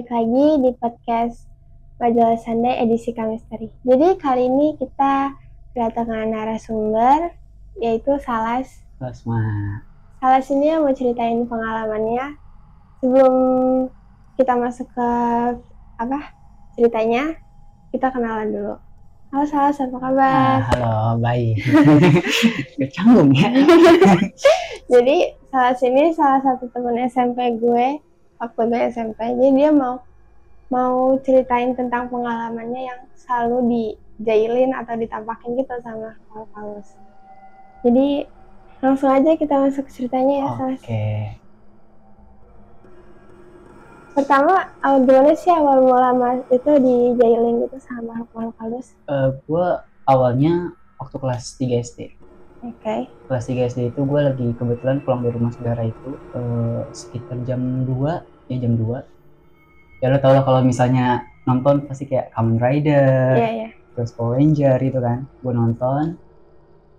balik lagi di podcast Majalah Sunday edisi Kamisteri. Jadi kali ini kita kedatangan narasumber yaitu Salas. Plasma. Salas ini yang mau ceritain pengalamannya sebelum kita masuk ke apa ceritanya kita kenalan dulu. Halo Salas, apa kabar? Ah, halo, baik. Gak canggung ya. Jadi Salas ini salah satu temen SMP gue waktu gue SMP. Jadi dia mau mau ceritain tentang pengalamannya yang selalu dijailin atau ditampakin gitu sama Paul Paulus. Jadi langsung aja kita masuk ke ceritanya ya, Salas. Oke. Pertama, awal gimana sih awal mula mas itu dijailin gitu sama Paul Paulus? Eh, gue awalnya waktu kelas 3 SD. Oke. Kelas 3 SD itu gue lagi kebetulan pulang dari rumah saudara itu eh, sekitar jam 2, ya jam 2. Ya lo tau lah kalau misalnya nonton pasti kayak Kamen Rider, Iya, iya. terus Power Ranger gitu kan. Gue nonton,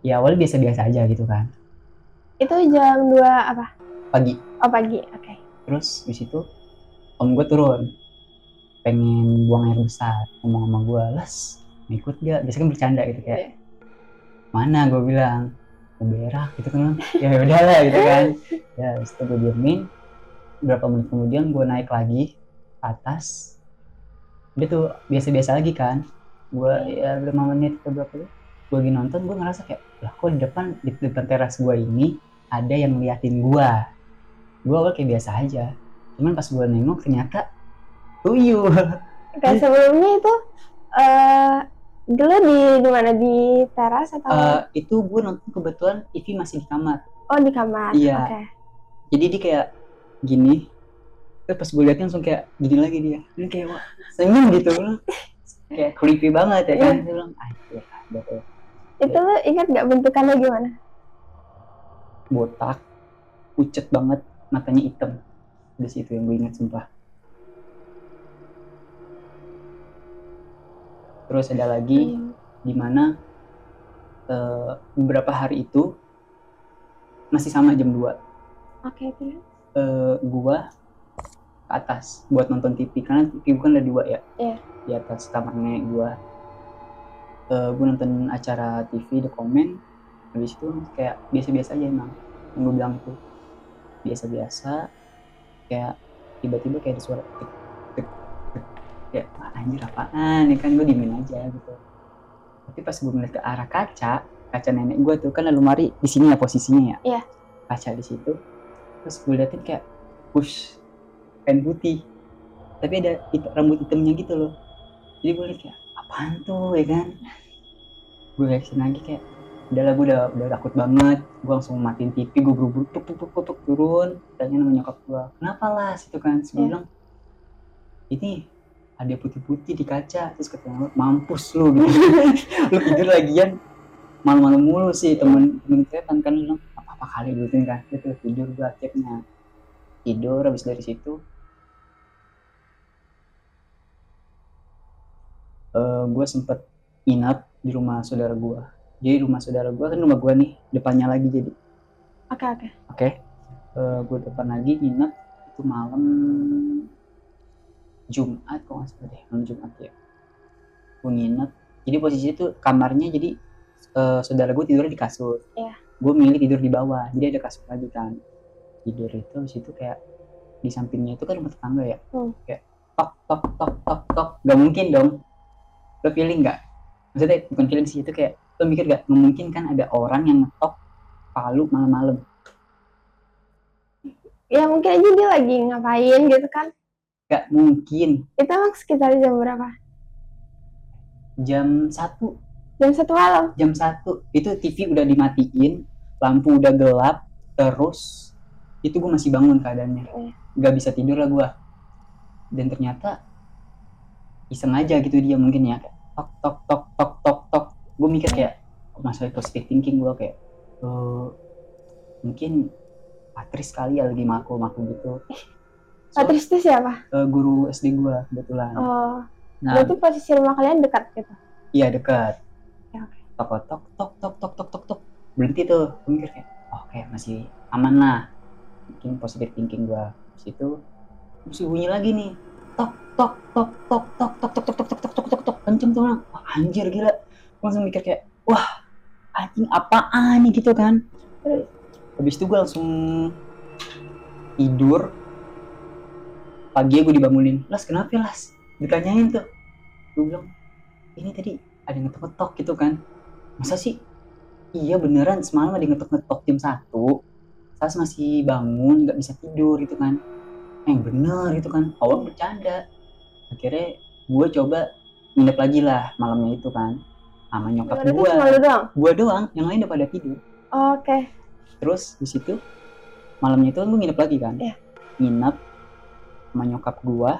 ya awalnya biasa-biasa aja gitu kan. Itu jam 2 apa? Pagi, Oh, pagi. Oke. terus di situ om gue turun pengen buang air besar ngomong sama gue les mau ikut gak biasanya kan bercanda gitu kayak mana gue bilang? Mau berak gitu kan. Ya udahlah gitu kan. Ya setelah gue diemin. Berapa menit kemudian gue naik lagi ke atas. Dia tuh biasa-biasa lagi kan. Gue ya lima menit atau berapa tuh? Gue lagi nonton gue ngerasa kayak lah kok di depan di depan teras gue ini ada yang ngeliatin gue gue awal kayak biasa aja. Cuman pas gue nengok ternyata tuyul. Oke, sebelumnya itu eh dulu di di mana? Di teras atau? Eh, itu gue nonton kebetulan TV masih di kamar. Oh di kamar? iya. Oke. jadi dia kayak gini. Terus pas gue liatin langsung kayak gini lagi dia. Ini kayak wah senyum gitu. Kayak creepy banget ya kan? Dia bilang ah iya ada Itu lu ingat nggak bentukannya gimana? botak pucet banget matanya hitam. Di situ yang gue ingat sumpah terus ada lagi Hmm. di mana eh, beberapa hari itu masih sama jam 2 Oke, terus? eh, gua ke atas buat nonton TV karena TV bukan ada dua ya Iya. di atas kamar nenek gua Eh, gua nonton acara TV The Comment habis itu kayak biasa-biasa aja emang yang gue bilang tuh biasa-biasa kayak tiba-tiba kayak ada suara tek kayak "Wah, anjir apaan? Ya kan gue diemin aja gitu. Tapi pas gue ngeliat ke arah kaca kaca nenek gue tuh kan lemari di sini ya posisinya ya? Iya. kaca di situ. Terus gue liatin kayak push kain putih. Tapi ada hit- rambut hitamnya gitu loh. Jadi gue liat kayak apaan tuh ya kan? Gue liatin lagi kayak udah lah gue udah udah takut banget. Gue langsung matiin TV gue buru-buru tuk tuk tuk tuk, turun. Tanya sama nyokap gue kenapa lah situ kan. Gue Iya. bilang ini ada putih-putih di kaca terus katanya mampus lu gitu. Lu tidur lagian malam-malam mulu sih temen temen setan kan bilang apa apa kali gitu kan itu tidur gue akhirnya. Tidur habis dari situ eh gue sempet nginap di rumah saudara gue jadi rumah saudara gue kan rumah gue nih depannya lagi jadi. Oke, oke. oke gue depan lagi nginep itu malam Jumat kok nggak salah deh malam Jumat ya. Gue nginep. Jadi posisi itu kamarnya jadi eh, saudara gue tidurnya di kasur. Iya. gue milih tidur di bawah jadi ada kasur lagi kan. Tidur itu habis itu kayak di sampingnya itu kan rumah tetangga ya. Hmm. kayak tok tok tok tok tok. Gak mungkin dong. Lo feeling nggak? Maksudnya bukan feeling sih itu kayak lo mikir gak memungkinkan ada orang yang ngetok palu malam-malam. Ya mungkin aja dia lagi ngapain gitu kan. Gak mungkin. Itu emang sekitar jam berapa? jam satu. Jam satu malam. jam satu. Itu TV udah dimatiin lampu udah gelap terus itu gue masih bangun keadaannya. Iya. nggak bisa tidur lah gue dan ternyata iseng aja gitu dia mungkin ya. Tok tok tok tok tok tok. Gue mikir kayak masalah positive thinking gue kayak eh, mungkin Patris kali ya lagi maku maku gitu So, Patris itu siapa? eh, guru SD gue kebetulan Oh, nah berarti posisi rumah kalian dekat gitu. iya dekat Ya, oke. tok tok tok tok tok tok tok berhenti tuh mikir kayak oh, oke masih aman lah mungkin positive thinking gue situ terus bunyi lagi nih tok tok tok tok tok tok tok tok tok tok tok tok tok tok kenceng tuh orang wah anjir gila gue langsung mikir kayak wah anjing apaan nih gitu kan Terus? habis itu gue langsung tidur pagi gue dibangunin. Las kenapa las? Ditanyain tuh. Gue bilang ini tadi ada yang ngetok-ngetok gitu kan. Masa sih? Iya beneran semalam ada yang ngetok-ngetok jam satu. Saya masih bangun nggak bisa tidur gitu kan. Yang bener gitu kan. Awal bercanda. Akhirnya gue coba nginep lagi lah malamnya itu kan sama nyokap gue gue doang? Yang lain udah pada tidur. Oke. Terus di situ malamnya itu gue nginep lagi kan. Iya. nginep sama nyokap gue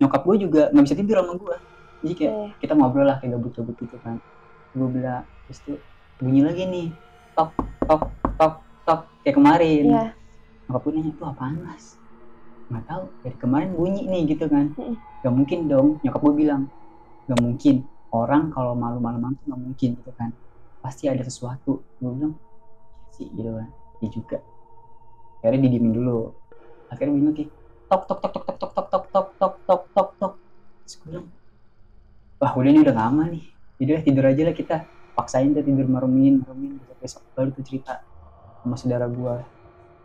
nyokap gue juga nggak bisa tidur sama gue jadi kayak Iya. kita ngobrol lah kayak gabut-gabut gitu kan. Gue bilang terus tuh bunyi lagi nih tok tok tok tok kayak kemarin. Iya. Nyokap gue nanya tuh apaan mas? Nggak tahu dari kemarin bunyi nih gitu kan. Mm-mm. gak mungkin dong nyokap gue bilang. Gak mungkin. Orang kalau malu-malu tuh gak mungkin gitu kan. Pasti ada sesuatu. Gue bilang "Iya sih gitu kan. Dia juga. Akhirnya didiemin dulu akhirnya bunyi lagi tok tok tok tok tok tok tok tok tok tok tok tok tok wah udah ini udah aman nih jadi lah tidur aja lah kita paksain tuh tidur marumin marumin besok besok baru tuh cerita sama saudara gue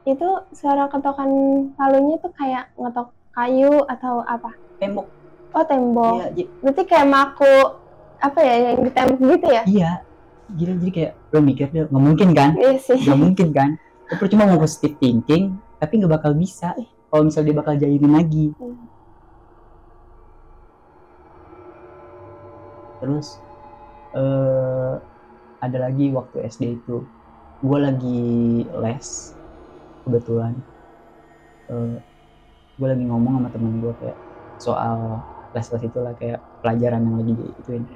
itu suara ketokan palunya tuh kayak ngetok kayu atau apa tembok oh tembok iya j- berarti kayak maku apa ya yang di tembok gitu ya iya gila jadi kayak lo mikir deh nggak mungkin kan iya sih nggak mungkin kan lo percuma mau positive thinking tapi nggak bakal bisa kalau misalnya dia bakal jahilin lagi. Hmm. terus eh ada lagi waktu SD itu. Gue lagi les kebetulan. Eh gue lagi ngomong sama temen gue kayak soal les-les itulah kayak pelajaran yang lagi ituin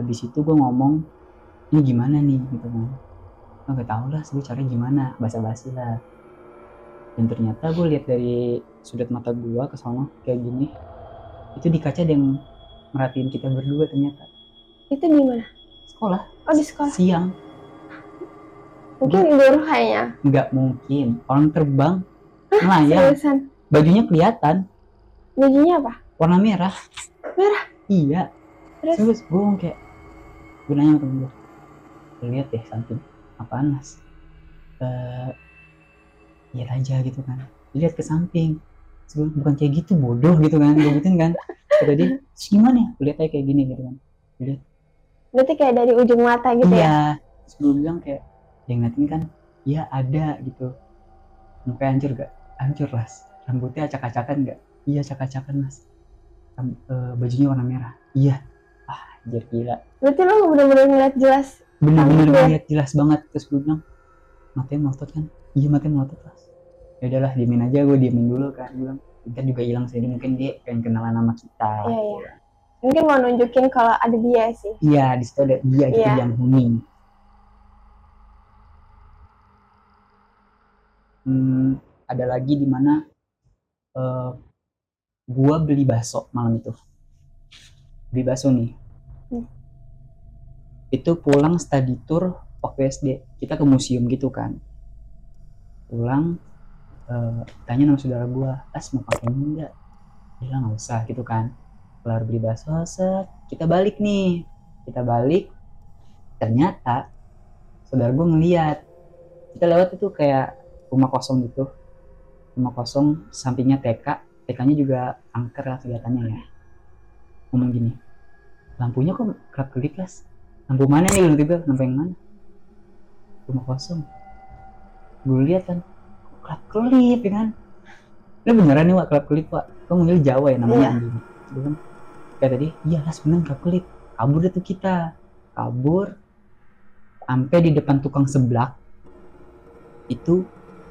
habis itu gue ngomong ini gimana nih? Gitu kan. Gue gak tau lah gue caranya gimana? Basa-basi lah dan ternyata gue lihat dari sudut mata gue ke sana kayak gini itu di kaca ada yang merhatiin kita berdua ternyata. Itu di mana? Sekolah. Oh di sekolah. Siang. Mungkin guru kayaknya. Nggak mungkin. Orang terbang. Melayang seriusan? Bajunya kelihatan. Bajunya apa? Warna merah. Merah? iya. Terus? Terus gue kayak gue nanya sama temen gue "Lu lihat deh samping apaan mas? Eh lihat aja gitu kan. Lihat ke samping. Gua, bukan kayak gitu bodoh gitu kan gue gituin kan. Kata dia "Terus gimana ya? Lihat aja kayak gini gitu kan. Berarti kayak dari ujung mata gitu ya? Iya. Terus gue bilang kayak yang ngeliatin kan iya ada gitu. Mukanya hancur gak hancur las rambutnya acak-acakan gak iya acak-acakan mas. Ram- eh, bajunya warna merah. Iya. Ah anjir gila. Berarti lo bener-bener ngeliat jelas? Bener-bener ngeliat jelas banget. Terus gue bilang matanya melotot kan iya matanya melotot las ya udahlah diemin aja gue diemin dulu kan. Gue bilang ntar juga hilang sih mungkin dia pengen kenalan sama kita. Iya, iya. mungkin mau nunjukin kalau ada dia sih. Iya di situ ada dia gitu Iya. yang huni hmm, ada lagi di mana eh, gua beli bakso malam itu. Beli bakso nih. Hmm. itu pulang study tour waktu SD kita ke museum gitu kan pulang eh, tanya sama saudara gua as mau pakai ini enggak bilang nggak usah gitu kan. Kelar beli bakso set kita balik nih. Kita balik ternyata saudara gue ngeliat. Kita lewat itu kayak rumah kosong gitu. Rumah kosong sampingnya TK TK nya juga angker lah kelihatannya ya. Ngomong gini lampunya kok kerap kelip lampu mana nih? Lu tiba lampu yang mana? Rumah kosong gue lihat kan kok kerap kelip ya kan? Lu beneran nih wak kerap kelip wak. Kok manggil Jawa ya namanya? Iya. anjing gue kan kayak tadi iya las bener kerap kelip. Kabur deh tuh kita. Kabur sampai di depan tukang seblak itu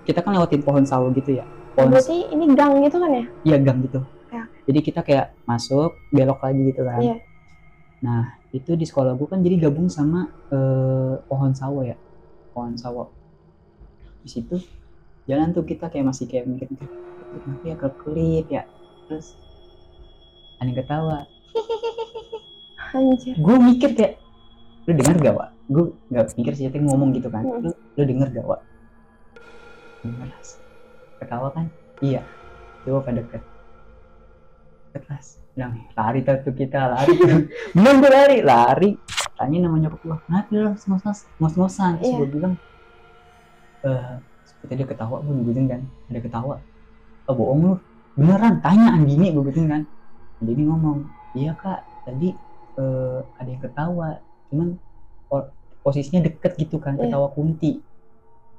kita kan lewatin pohon sawo gitu ya. Pohon berarti ini gang gitu kan ya? Iya gang gitu. Ya. jadi kita kayak masuk belok lagi gitu kan. Iya. nah itu di sekolah gue kan jadi gabung sama eh, pohon sawo ya. Pohon sawo di situ jalan tuh kita kayak masih kayak mikir mikir kenapa ya kelip ya. Terus ada yang ketawa. Anjir. Gue mikir kayak lu denger gak wa gue nggak mikir sih tapi ngomong gitu kan. Hmm. lu, lu denger gak wa denger ketawa kan? Iya. Coba pada deket ke kelas. Bilang lari tuh kita lari belum gue lari lari. Tanya nama nyokap gue lu ngos-ngos ngos-ngosan terus Iya. gue bilang eh seperti dia ketawa gue gituin kan. Ada ketawa oh bohong lu. Beneran tanya Andini gue gituin kan. Andini ngomong iya kak. Tadi eh, ada yang ketawa. Cuman po- posisinya deket gitu kan Iya. ketawa kunti.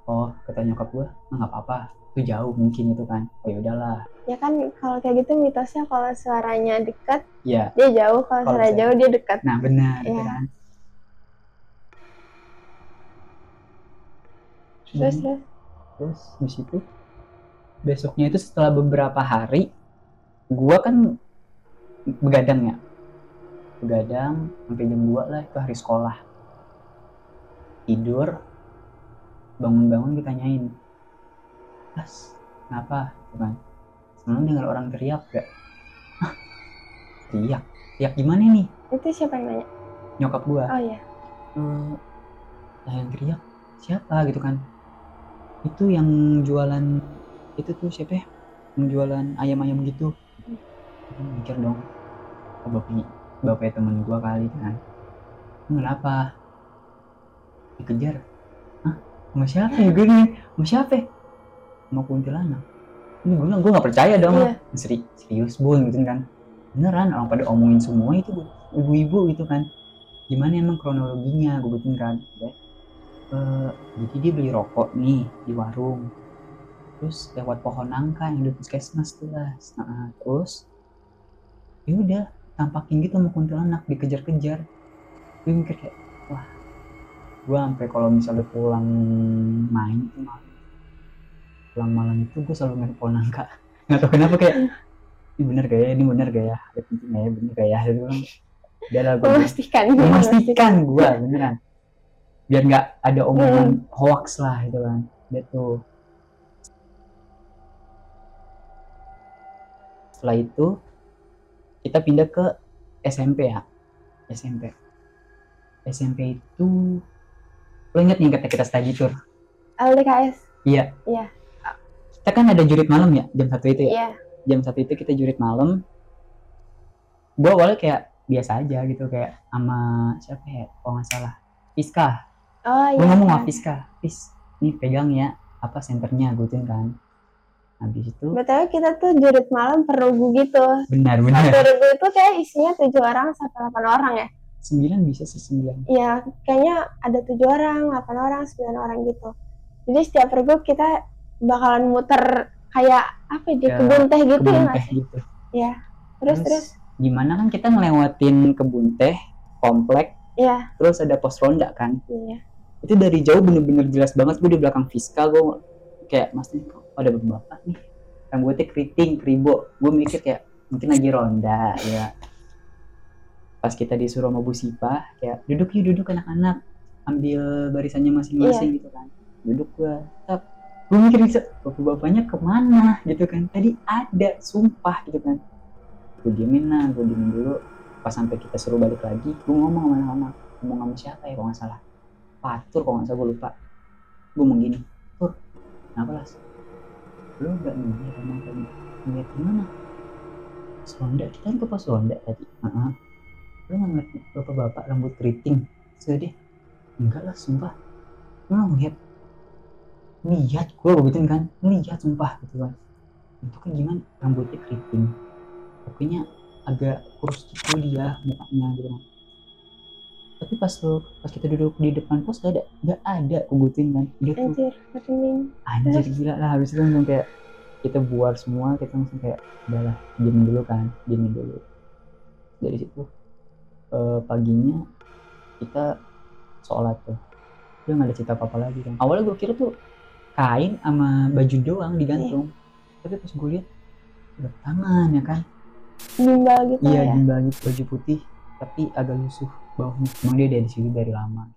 Oh kata nyokap gue "Ah, nggak apa-apa. Itu jauh mungkin itu kan. Oh ya udahlah. Ya kan kalau kayak gitu mitosnya kalau suaranya dekat ya dia jauh, kalau suara jauh dia dekat. nah benar gitu Iya. kan Terus Hmm. terus di situ besoknya itu setelah beberapa hari gua kan begadang ya. Begadang sampai jam 2 lah itu hari sekolah. Tidur bangun-bangun ditanyain Mas kenapa? Gitu kan. Semalam dengar orang teriak gak Hah? teriak? Teriak gimana nih? Itu siapa yang nanya? nyokap gua. Oh iya. lah yang teriak? Siapa? Gitu kan itu yang jualan itu tuh siapa ya? Yang jualan ayam-ayam gitu. Gua mikir dong oh, bapaknya bapaknya temen gua kali kan. "Lu kenapa dikejar. Hah? sama siapa ya gue nih sama siapa? Sama kuntilanak. Ini gue bilang gue gak percaya dong. Iya. Seri- serius bun gitu kan. Beneran orang pada omongin semua itu Bu. ibu-ibu gitu kan. Gimana emang kronologinya gue gituin kan ya. Eh, jadi dia beli rokok nih di warung. Terus lewat pohon nangka yang di puskesmas tuh lah nah, terus ya udah tampakin gitu sama kuntilanak dikejar-kejar. Gue mikir kayak wah gue sampai kalau misalnya pulang main tuh malam pulang malam itu gue selalu ngeliat pohon nangka. Nggak tahu kenapa kayak ini bener gak ya? Ini bener gak ya? Ada penting ya bener gak ya? Kan udah lah gue Memastikan. memastikan gue beneran biar nggak ada omongan hoax lah gitu kan. Gitu. Setelah itu kita pindah ke SMP ya. SMP SMP itu lo inget nih kata kita study tour? LDKS. iya. Iya. kita kan ada jurit malam ya? Jam satu itu ya? Iya. jam satu itu kita jurit malam. Gue awalnya kayak biasa aja gitu kayak sama siapa ya? Kalau nggak salah. Fiska Oh iya. gue ngomong sama kan. Fiska Fis nih pegang ya apa senternya gue kan habis itu Betul kita tuh jurit malam perlugu gitu. benar Satu benar regu itu kayak isinya tujuh orang sampai delapan orang ya. sembilan bisa sih sembilan Iya, kayaknya ada tujuh orang, delapan orang, sembilan orang gitu. Jadi setiap regu kita bakalan muter kayak apa ya, di Ya, kebun teh gitu ya kebun nggak teh gitu Terus terus, gimana kan kita ngelewatin kebun teh komplek Iya. terus ada pos ronda kan iya. Itu dari jauh bener-bener jelas banget. Gue di belakang Fiska gue kayak mas nih kok ada bapak nih? Rambutnya keriting keribo. Gue mikir kayak mungkin lagi ronda ya. Pas kita disuruh sama Bu Sipa kayak duduk yuk duduk anak-anak. Ambil barisannya masing-masing gitu kan. Duduk gue tap. Gue mikir bisa bapak-bapaknya ke mana? Gitu kan. Tadi ada sumpah gitu kan. Gue diemin lah gue diemin dulu. Pas sampai kita suruh balik lagi gue ngomong sama anak-anak. Ngomong sama siapa ya kalau nggak salah Fatur kalau nggak salah gue lupa. Gue ngomong gini Tur kenapa las? Lu nggak ngeliat emang tadi ngeliat gimana pos ronda kita kan ke pos ronda tadi. Heeh. lu nggak ngeliat bapak-bapak rambut keriting? Deh. Enggak lah sumpah. Lu nggak ngeliat? Lihat gue begitu kan? Lihat sumpah gitu kan. Itu kan gimana? Rambutnya keriting. Pokoknya agak kurus gitu dia mukanya gitu kan tapi pas lo pas kita duduk di depan pos gak ada gak ada kubutin kan? Dia Anjir, merinding. anjir gila lah. Habis itu langsung kayak kita buar semua kita langsung kayak udahlah diemin dulu kan diemin dulu. Dari situ eh, paginya kita sholat tuh. Dia nggak ada cerita apa apa lagi kan. Awalnya gue kira tuh kain sama baju doang digantung tapi pas gue lihat ada tangan ya kan? Bimbal gitu iya ya. gimbal gitu baju putih tapi agak lusuh bawahnya emang dia dari sini dari lama